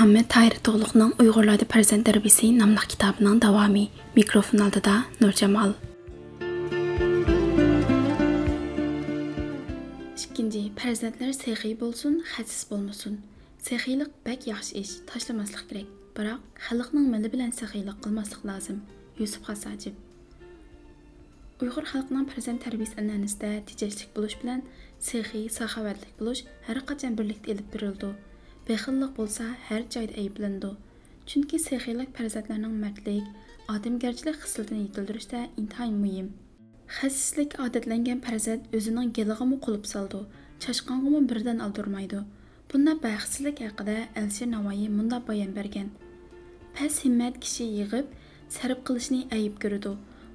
muhammad tahir tug'liqning uyg'urlarda farzand tarbiyasi nomli kitobining davomi. Mikrofon oldida nurjamol ikkinchi farzandlar sehiy bo'lsin xasis bo'lmasin. Sehiylik bak yaxshi ish tashlamaslik kerak. Biroq xalqning mili bilan sehiylik qilmaslik lozim. Yusuf hasajib uyg'ur xalqining farzand tarbiyasi an'anasida tejashlik bo'lish bilan sehiy saxovatlik bo'lish har qachon birlikda ilib berildi بېخىللىق بولسا ھەر جايدا ئەيىبلىنىدۇ چۈنكى سېخىيلىق پەرزەنتلەرنىڭ مەردلىك ئادەمگەرچىلىك خىسلىتىنى يېتىلدۈرۈشتە ئىنتايىن مۇھىم خەسىسلىككە ئادەتلەنگەن پەرزەنت ئۆزىنىڭ گېلىغىمۇ قۇلۇپ سالىدۇ چاشقانغىمۇ بىردەن ئالدۇرمايدۇ بۇنداق بەختسىزلىك ھەققىدە ئەلشىر نavoىي مۇنداق بايان بەرگەن پەس ھىممەت كىشى يىغىپ سەرپ قىلىشنى ئەيىب كۆرىدۇ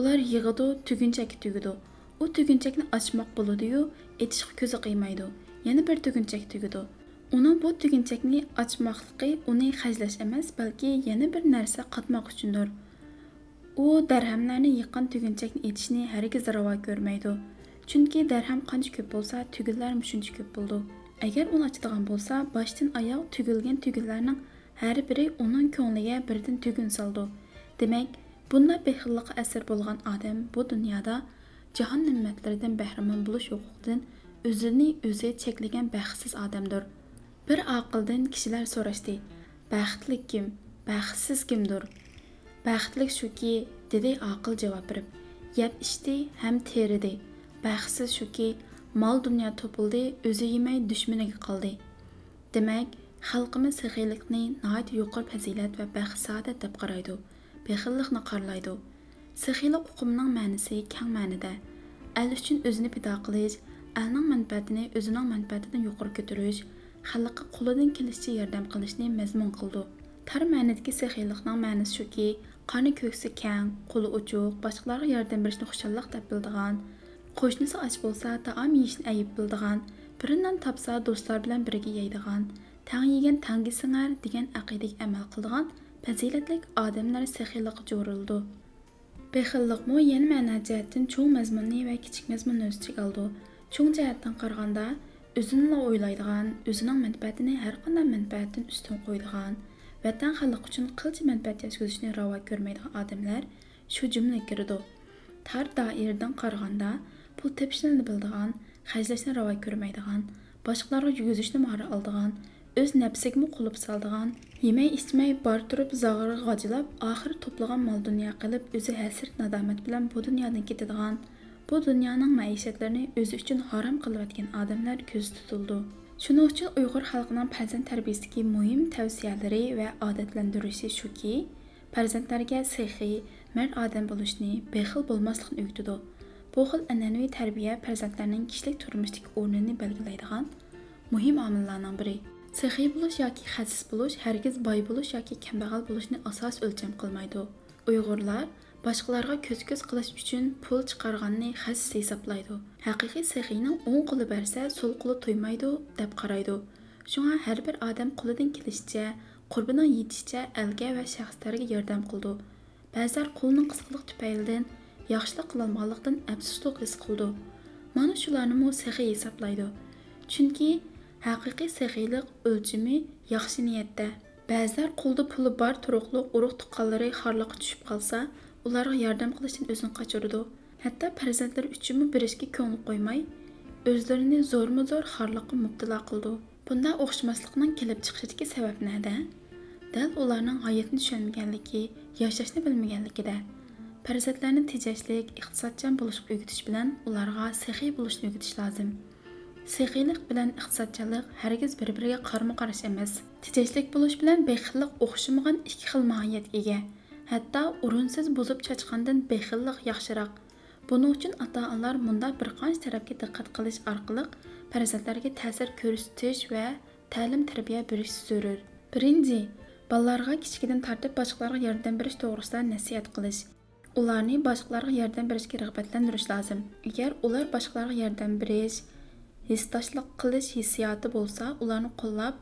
ular yig'idu tugunchakka tugidi u tugunchakni ochmoq bo'ladiyu etishga ko'zi qiymaydi. Yana bir tugunchak tugidi uning bu tugunchakni ochmoqligi uni hajlash emas balki yana bir narsa qatmoq uchundir u darhamlarni yiqqan tugunchakni etishni hargiz ravo ko'rmaydi chunki darham qancha ko'p bo'lsa tugunlar shuncha ko'p bo'ldi agar uni ochadigan bo'lsa boshdan oyoq tugilgan tugunlarning har biri uning ko'ngliga birdan tugun soldi demak bunday behilliqqa asir bo'lgan odam bu dunyoda jahon ne'matlaridan bahramand bo'lish huquqidan o'zini o'zi cheklagan baxtsiz odamdir bir oqildan kishilar so'rashdi baxtli kim? Baxtsiz kimdir? Baxtli shuki dedi oqil javob berib yeb ichdi ham teridi. Baxtsiz shuki mol dunyo topildi o'zi yemay dushmaniga qoldi demak xalqimiz saxiylikni nihoyat yuqori fazilat va baxt saodat deb qaraydi bexillikni qorlaydi saxiylik uqumining ma'nisi kang ma'nida el uchun o'zini pido qilish elning manfaatini o'zining manfaatidan yuqori ko'tarish xalqqa qo'lidan kelishicha yordam qilishni mazmun qildi tar ma'nidagi sexiylikning ma'nosi shuki qoni ko'ksi kang qo'li uchuq boshqalarga yordam berishni xushalliq deb bildigan qo'shnisi och bo'lsa taom yeyishni ayib bildigan biridan topsa do'stlar bilan birga yeydigan tang yegan tangi singar degan aqidaga amal qildigan fazilatlik odamlar sexiylikqa jo'rildi bexilliqmi yana ma'no jihatdan cho'ng mazmunni va kichik mazmunni o'z ichiga oldi cho'ng jihatdan qaraganda o'zini o'ylaydigan o'zining manfaatini har qanday manfaatdan ustun qo'ydigan vatan xalq uchun qilcha manfaat yetkazishni ravo ko'rmaydigan odamlar shu jumla kirdi tar doiradan qaraganda pul tepishni bildigan hajlashni ravo ko'rmaydigan boshqalarga yuguzishni mahora oldigan o'z nafsigimi qulib soldigan yemay ichmay bor turib zog'iri g'ojilab oxiri to'plagan mol dunyo qilib o'zi hasrat nadomat bilan bu dunyodan ketadigan bu dunyoning maishatlarini o'zi uchun harom qilayotgan odamlar ko'z tutildi shuning uchun uyg'ur xalqining farzand tarbiyasidagi muhim tavsiyalari va odatlantirishi shuki farzandlarga sehiy mard odam bo'lishni bexil bo'lmaslikni o'rgatadi bu xil an'anaviy tarbiya farzandlarning kishilik turmushdagi o'rnini belgilaydigan muhim omillarning biri. Sehiy bo'lish yoki xasis bo'lish hargiz boy bo'lish yoki kambag'al bo'lishni asos o'lcham qilmaydi uyg'urlar boshqalarga ko'z-ko'z qilish uchun pul chiqarganni xasis hisoblaydi. Haqiqiy sexiyning o'ng qo'li bersa so'l qo'li to'ymaydi deb qaraydi. Shunga har bir odam qo'lidan kelishicha qurbining yetishicha elga va shaxslarga yordam qildi. Ba'zilar qo'lining qisqalik tufaylidan yaxshilik qilolmaganlikdan afsuslik his qildi. Mana shularni sehiy hisoblaydi. Chunki haqiqiy sexiylik o'lchimi yaxshi niyatda. Ba'zilar qo'lda puli bor turuqliq urug' tuqqanlari xorliqqa tushib qolsa ularga yordam qilishdan o'zini qochirdi hatto farzandlari uchunmi berishga ko'ngil qo'ymay o'zlarini zo'rma zo'r xorliqqa mubtilo qildi bunday o'xshamaslikning kelib chiqishidagi sabab nada? Dal ularning hayotni tushunmaganligi yashashni bilmaganligida farzandlarni tejashlik iqtisodchan bo'lishga o'rgatish bilan ularga sehiy bo'lishni o'rgatish lozim. Sehiylik bilan iqtisodchanlik hargiz bir biriga qarama qarshi emas. Tejashlik bo'lish bilan bexillik o'xshamagan ikki xil mohiyatga ega. Hatto o'rinsiz buzib chachqandan bexillik yaxshiroq buning uchun ota onalar bunda bir qancha tarafga diqqat qilish orqali farzandlarga ta'sir ko'rsatish va ta'lim tarbiya berish zarur birinchi bolalarga kichkidan tortib boshqalarga yordam berish to'g'risida nasihat qilish ularni boshqalarga yordam berishga rag'batlantirish lozim agar ular boshqalarga yordam berish hisdoshlik qilish hissiyoti bo'lsa ularni qo'llab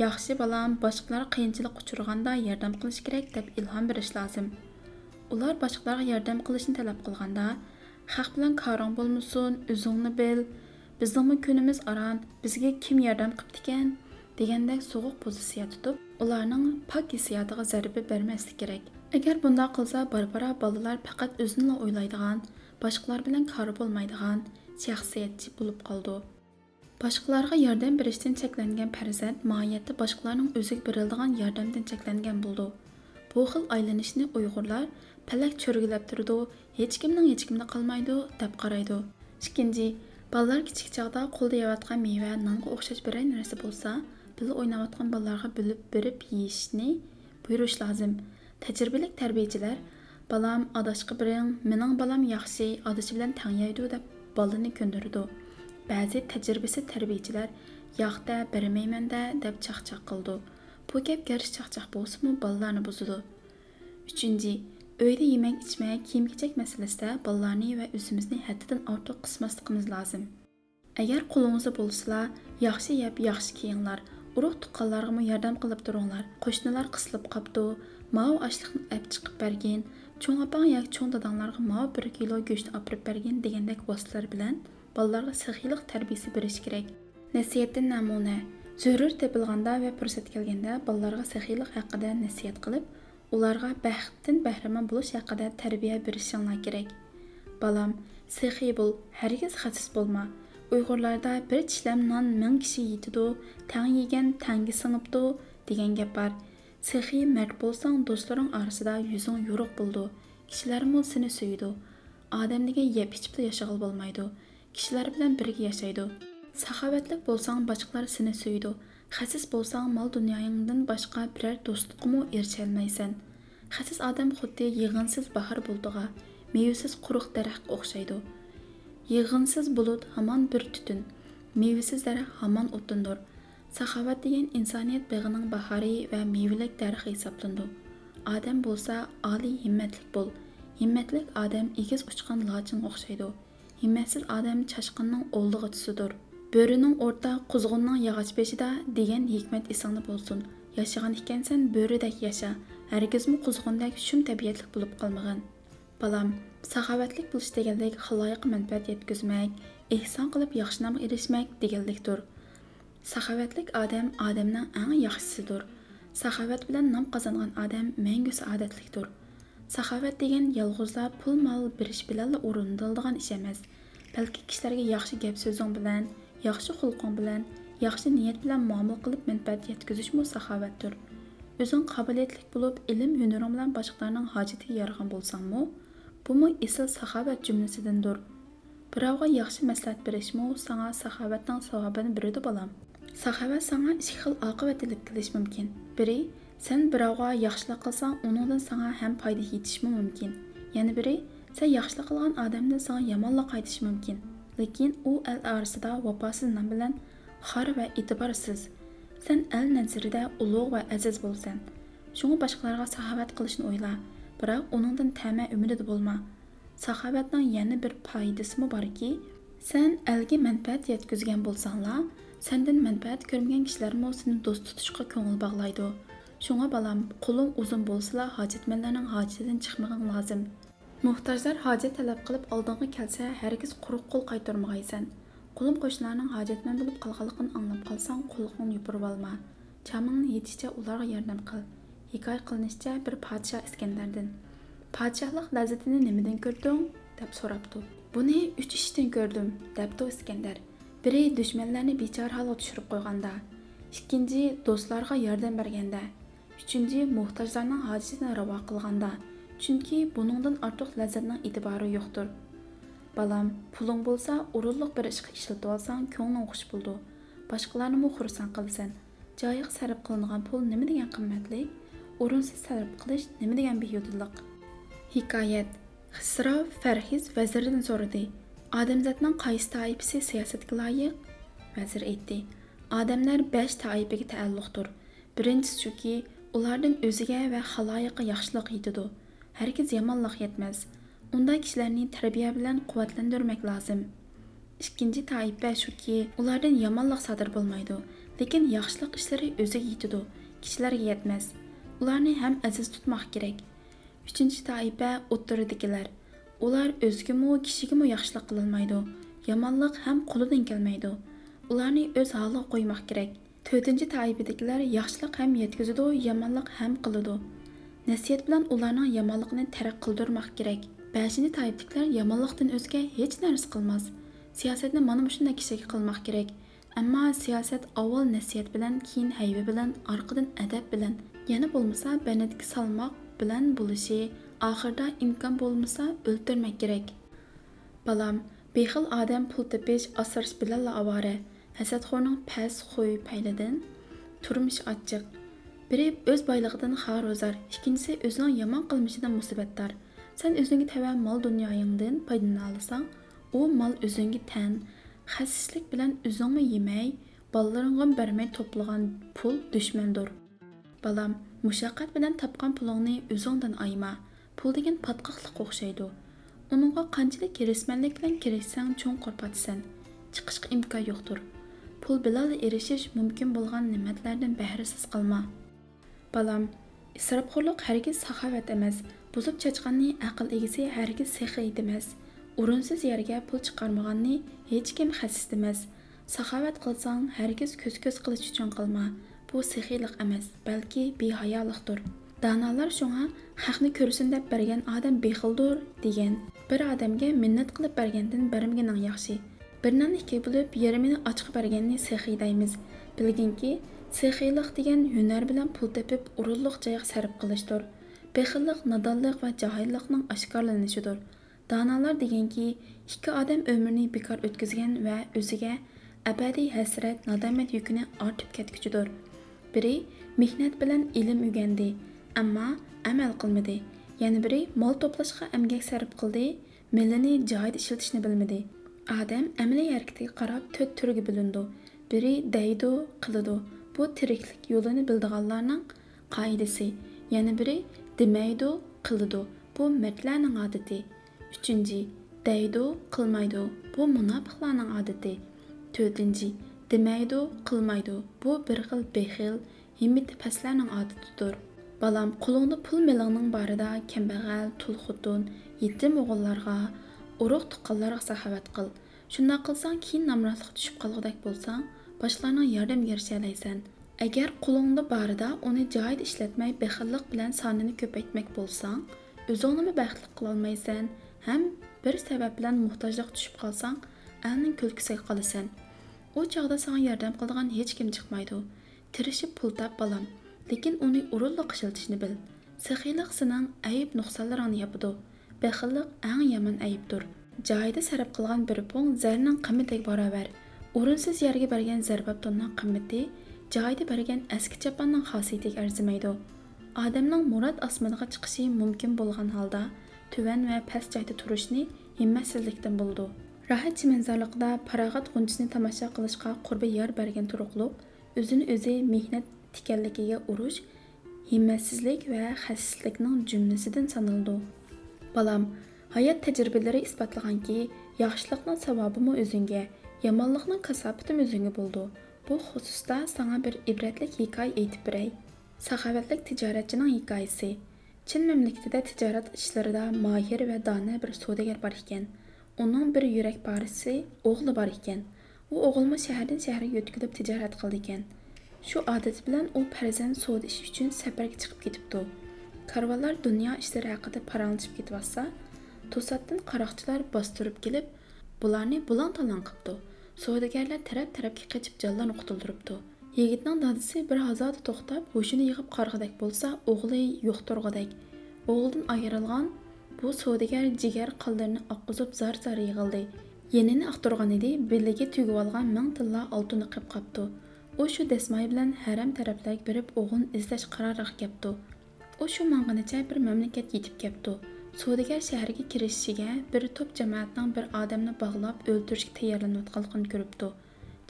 ياخشى بالام باشقىلار قىيىنچىلىققا ئۇچرىغاندا ياردەم керек деп دەپ ئىلھام بېرىش لازىم. ئۇلار باشقىلارغا ياردەم قىلىشنى تەلەپ قىلغاندا خەق بىلەن كارىڭ بولمىسۇن ئۆزۈڭنى بىل بىزنىڭمۇ كۈنىمىز ئاران بىزگە كىم ياردەم قىپتىكەن دېگەندەك سوغۇق پوزىتسىيە تۇتۇپ ئۇلارنىڭ پاك ھېسسىياتىغا زەربە بەرمەسلىك كېرەك. ئەگەر بۇنداق قىلسا باربارا بالىلار پەقەت ئۆزىنىلا ئويلايدىغان باشقىلار بىلەن كارى بولمايدىغان شەخسىيەتچى بولۇپ قالىدۇ. Boshqalarga yordam berishdan cheklangan farzand mohiyatda boshqalarning o'ziga beriladigan yordamdan cheklangan bo'ldi bu xil aylanishni uyg'urlar palak cho'rgilab turdi hech kimning hech kimda qolmaydi deb qaraydi ikkinchi bolalar kichik chog'da qo'lda yeyotgan meva nonga o'xshash biror narsa bo'lsa birga o'ynayotgan bolalarga bilib berib yeyishni buyurish lozim tajribalik tarbiyachilar balam adashqa biring mening balam yaxshi adashi bilan tang yeydi deb bolani ko'ndirdi ba'zi tajribasi tarbiyachilar yoqda bermaymanda deb chaqchaq qildi bu gap garchi chaqchaq bo'lsimi bolalarni buzadi uchinchi uyda yemak ichmak kiyim kechak masalasida bolalarni va o'zimizni haddidan ortiq qismasligimiz lozim agar qo'lingizda bo'lsa yaxshi yeb yaxshi kiyinglar urug' tuqqanlarga yordam qilib turinglar qo'shnilar qisilib qopdi mao oshliqni olib chiqib bergin cho'ng opang yoki cho'ng dadanglarga mao bir kilo go'shtni opirib bergin degandek vositalar bilan bolalarga saxiylik tarbiyasi berish kerak nasihatdan namuna zarur tepilganda va fursat kelganda bolalarga saxiylik haqida nasihat qilib ularga baxtdan bahramand bo'lish haqida tarbiya berishinglar kerak balam sexiy bo'l hargiz xasis bo'lma uyg'urlarda bir tishlam non ming kishi yetidi tang yegan tangi singibdi degan gap bor sexiy mard bo'lsang do'stlaring orasida yuzing yo'riq bo'ldi kishilarmi seni suydi odam degan yeb ichib yashag'il bo'lmaydi kishilar bilan birga yashaydi saxovatlik bo'lsang boshqalar seni suydi xasis bo'lsang mol dunyoyingdan boshqa biror do'stliqmu erisholmaysan xasis odam xuddi yig'insiz bahor buldig'a mevasiz quruq daraxtga o'xshaydi yig'insiz bulut hamon bir tutun mevasiz daraxt hamon o'tindir saxovat degan insoniyat beg'ining bahoriy va mevalik daraxt hisoblanadi odam bo'lsa oliy himmatlik bo'l himmatlik odam egiz uchgan lochinga o'xshaydi himmatsiz odam chashqinning o'ldig'ichisidir bo'rining o'rta quzg'unning yog'och beshida degan hikmat esingda bo'lsin yashagan ekansan bo'ridek yasha hargizmi quzg'undek shum tabiatlik bo'lib qolmag'in balam saxovatlik bo'lish deganlik xaloyiqqa manfaat yetkazmak ehson qilib yaxshi nomga erishmak deganlikdir saxovatlik odam odamning eng yaxshisidir saxovat bilan nom qozongan odam mangu saodatlikdir saxovat degan yolg'izlar pul mol berish bilan o'rindiladigan ish emas balki kishilarga yaxshi gap so'zing bilan yaxshi xulqing bilan yaxshi niyat bilan muomala qilib manfaat yetkazishmi saxovatdir o'zing qobiliyatli bo'lib ilm hunaring bilan boshqalarning hojatiga yaragan bo'lsangmi bumi esil saxovat jumlasidandir birovga yaxshi maslahat berishmi sanga saxovatning savobini beradi bolam saxovat sanga ikki xil oqibat ilib kelishi mumkin biri sen birovga yaxshilik qilsang uningdan sanga ham foyda yetishmi mumkin yana biri sen yaxshilik qilgan odamdan sanga yomonlik qaytishi mumkin lekin u el orasida vafosiz nom bilan xor va e'tiborsiz sen el nazarida ulug' va aziz bo'lsan shunga boshqalarga saxovat qilishni o'yla biroq uningdan tama umidida bo'lma saxovatning yana bir foydasimi borki sen elga manfaat yetkazgan bo'lsanglar sendan manfaat ko'rmagan kishilarmi seni do'st tutishga ko'ngil bog'laydi شۇڭا uzun قولۇڭ ئۇزۇن بولسىلا ھاجەتمەنلەرنىڭ ھاجىتىدىن چىقمىغىن لازىم موھتاجلار ھاجەت تەلەپ قىلىپ ئالدىڭغا كەلسە quruq qol قول قايتۇرمىغايسەن قولۇم قوشنىلارنىڭ ھاجەتمەن بولۇپ قالغانلىقىنى ئاڭلاپ قالساڭ قولىڭنى يوپۇرۇۋالما چامىڭنى يېتىشىچە ularga ياردەم قىل ھېكايە قىلىنىشىچە bir پادىشاھ ئىسكەندەردىن پادىشاھلىق لەززىتىنى نېمىدىن كۆردۈڭ deb so'rabdi buni uch ishdan ko'rdim debdi iskandar biri dushmanlarni bechora holga tushirib qo'yganda ikkinchi do'stlarga yordam berganda uchinchi muhtojlarning hojatini ravo qilganda chunki buningdan ortiq lazzatning e'tibori yo'qdir balam puling bo'lsa o'rinliq bir ishga ishlatib olsang ko'ngling xush bo'ldi boshqalarni xursand qilasan joyiga sarf qilingan pul nima degan qimmatli o'rinsiz sarf qilish nima degan beyudillik hikoyat xisro farhiz vazirdan so'radi odamzodning qaysi toifasi siyosatga loyiq vazir aytdi odamlar besh toifaga taalluqdir birinchisi shuki ulardan o'ziga va haloyiqqa yaxshilik yetadi. Hargiz yomonlik yetmas. Unda kishilarni tarbiya bilan quvvatlantirmak lozim. Ikkinchi toifa shuki ulardan yomonlik sodir bo'lmaydi lekin yaxshilik ishlari o'ziga yetadi kishilarga yetmas. Ularni ham aziz tutmoq kerak. Uchinchi toifa o'ttiridagilar ular o'zgimi kishigami yaxshilik qilolmaydi. Yomonlik ham qo'lidan kelmaydi. Ularni o'z holiga qo'ymoq kerak. To'rtinchi toifadagilar yaxshilik ham yetkazadi yomonlik ham qiladi nasiyat bilan ularning yomonligini tark qildirmoq kerak beshinchi toifadagilar yomonlikdan o'zga hech narsa qilmas siyosatni mana shunday kishiga qilmoq kerak ammo siyosat avval nasiyat bilan keyin hayba bilan orqadan adab bilan. Yana bo'lmasa banatga salmoq bilan bo'lishi oxirida imkon bo'lmasa o'ltirmak kerak balam bexil odam pul tepish asrash bilanla ovora ھەسەتخورنىڭ پەس خۇي پەيلىدىن تۇرمۇش ئاچچىق بىرى ئۆز بايلىقىدىن خارۇزار ئىككىنچىسى ئۆزىنىڭ يامان قىلمىشىدىن مۇسىبەتدار سەن ئۆزۈڭگە تەۋە مال دۇنيايىڭدىن پايدىلىنالىساڭ ئۇ مال ئۆزۈڭگە тән, خەسىسلىك بىلەن өзіңі يېمەي بالىلىرىڭغىمۇ бәрмей توپلىغان پۇل دۈشمەندۇر Балам, مۇشەققەت بىلەن тапқан پۇلۇڭنى ئۆزۈڭدىن айма, پۇل деген پاتقاقلىققا ئوخشايدۇ ئۇنىڭغا قانچىلىك كىرىشمەنلىك بىلەن كىرىشسەڭ чоң پاتىسەن چىقىشقا ئىمكان يوقتۇر pul bilan erishish mumkin bo'lgan ne'matlardan bahrisiz qilma balam isrofxo'rlik hargiz saxovat emas buzib chachqanni aql egisi hargiz sehi demas o'rinsiz yerga pul chiqarmaganni hech kim xasis demas saxovat qilsang hargiz ko'z ko'z qilish uchun qilma bu sehiylik emas balki behayolikdir Danalar shunga haqni ko'rsin deb bergan odam bexildir degan. Bir odamga minnat qilib bergandan bermaganing yaxshi. Bir non ikki bo'lib yarmini ochib berganni sexiy deymiz. Bilginki, sexiylik degan hunar bilan pul tepib urunliq joyga sarf qilishdir. Bexillik nodonlik va jahillikning oshkorlanishidir. donolar deganki, ikki odam umrini bekor o'tkazgan va o'ziga abadiy hasrat, nadomat yukini ortib ketguchidir. Biri mehnat bilan ilm o'gandi. ammo amal qilmadi yana biri mol to'plashga amgak sarf qildi milini joyida ishlatishni bilmadi odam amaliy harakatiga qarab to'rt turga bo'lindi biri daydi qiladi bu tiriklik yo'lini bildiganlarning qoidasi yana biri demaydi qiladi bu mardlarning odati uchinchi daydi qilmaydi bu munofiqlarning odati to'rtinchi demaydi qilmaydi bu bir xil bexil himmati pastlarning odatidir Балам, қолыңды пұл меліңнің барыда кембәғәл, тұл құтын, етім оғылларға, ұруқ тұққаларға сахават қыл. Шунда қылсаң, кейін намратлық түшіп қалғыдак болсаң, башларның ярдам ершәләйсән. Әгәр қолыңды барыда оны жайды işlәтмәй бәхиллік білән саныны көпәйтмәк болсаң, өзіңні бәхтлік қылалмайсән, һәм bir сәбәп белән muhtojlik tushib qolsang, әлнең күлкісіге қаласән. O чағда саңа ярдәм қылдыған hech kim chiqmaydi. Tirishib pul tap balam. lekin uni o'rinliq ishlatishni bil saxiylik sening ayib nuqsonlaringni بېخىللىق ئەڭ يامان ئەيىبتۇر جايىدا سەرپ قىلغان بىر پوڭ زەرنىڭ قىممىتىگە باراۋەر ئورۇنسىز يەرگە بەرگەن زەربابتوننىڭ قىممىتى جايىدا بەرگەن ئەسكى چاپاننىڭ خاسىيىتىگە ئەرزىمەيدۇ ئادەمنىڭ مۇراد ئاسمىنىغا چىقىشى مۇمكىن بولغان ھالدا تۆۋەن ва پەس جايدا تۇرۇشنى ھىممەتسىزلىكتىن بولىدۇ راھەتچى مەنزەرلىقىدا پاراغەت غۇنچىسىنى тамаша قىلىشقا قۇربى يار بەرگەن تۇرۇقلۇق ئۆزىنى ئۆزى mehnat tikanligiga ئۇرۇش himmatsizlik ва xəssislikning jumlasidan sanaladi balam hayot tajribalari isbotlaganki yaxshilikning savobimi o'zingga yomonlikning kasofati o'zingga bo'ldi bu xususda sanga bir ibratlik hikoya aytib beray saxovatlik tijoratchining hikoyasi chin mamlakatida tijorat ishlarida mohir va dona bir savdogar bor ekan uning bir yurak parisi o'g'li bor ekan u o'g'ilmi shahardan shaharga yo'tkilib tijorat qildi ekan shu odati bilan u farzand savdo ishi uchun safarga chiqib ketibdi karvonlar dunyo ishlari haqida paranglashib ketyotsa to'satdan qaroqchilar bostirib kelib bularni bulang talang qilibdi. Savdogarlar taraf tarafga qochib jonlarni qutuldiribdi yigitning dadisi bir hazoda to'xtab hushini yig'ib qarg'adak bo'lsa o'g'li yo'q turg'adak o'g'lidan ayrilgan bu savdogar jigar qaldirini oqqizib zar zar yig'ildi. Yenini aqtirgan edi beliga tugib olgan ming tilla oltinni qilib qopdi u shu dasmoy bilan haram taraflarga berib o'g'lini izlash qaroriga kelibdi u shu mang'inicha bir mamlakat yetib kelibdi savdogar shaharga kirishiga bir to'p jamoatning bir odamni bog'lab o'ldirishga tayyorlanayotganligini ko'ribdi.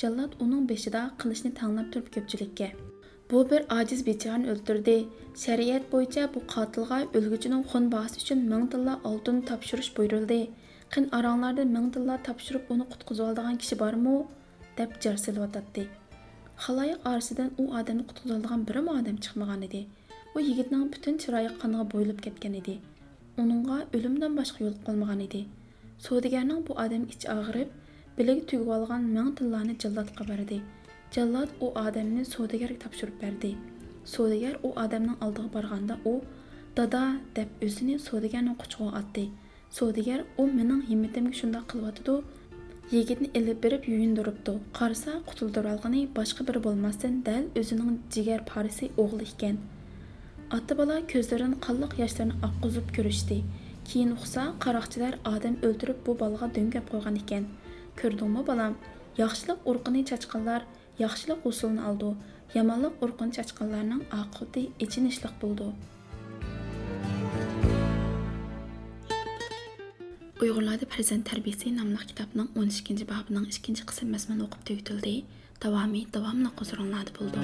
Jallod uning beshida qilichni tanlab turib ko'pchilikka bu bir ojiz bechorani o'ldirdi. Shariat bo'yicha bu qotilga o'lguchining xun bosi uchun ming tilla oltin topshirish buyurildi. Qin oranglarda ming tilla topshirib uni qutqizib oldigan kishi bormi? deb jar silyotdi xaloyiq orasidan u odamni qutqizadigan birimi odam chiqmagan edi? U yigitning butun chiroyi qoniga bo'yilib ketgan edi? Uningga o'limdan boshqa yo'l qolmagan edi. Savdogarning bu odam ichi og'rib biligi tugib olgan ming tillani jallodga berdi jallod u odamni savdogarga topshirib berdi. Savdogar u odamning oldiga borganda u dada deb o'zini savdogarning quchog'iga otdi. Savdogar u mening himmatimga shundoq qilyotidi yigitni ilib berib qarasa qutuldirib olgani boshqa biri bo'lmasdan dal o'zining jigar parisi o'g'li ekan. Ota bola ko'zlaridan qanliq yoshlarni oqqizib ko'rishdi. Keyin uqsa qaroqchilar odam o'ldirib bu bolaga do'ngab qo'ygan ekan. Ko'rdingmi bolam? Yaxshilik urqini chachqanlar yaxshilik g'usulini oldi. Yomonlik urqini chachqanlarning oqibati ichinishliq bo'ldi. Uyg'urlarda farzand tarbiyasi nomli kitobning o'n ikkinchi bobining ikkinchi qism mazmuni o'qib tugatildi davomi davomli huzuringlarda bo'ldi.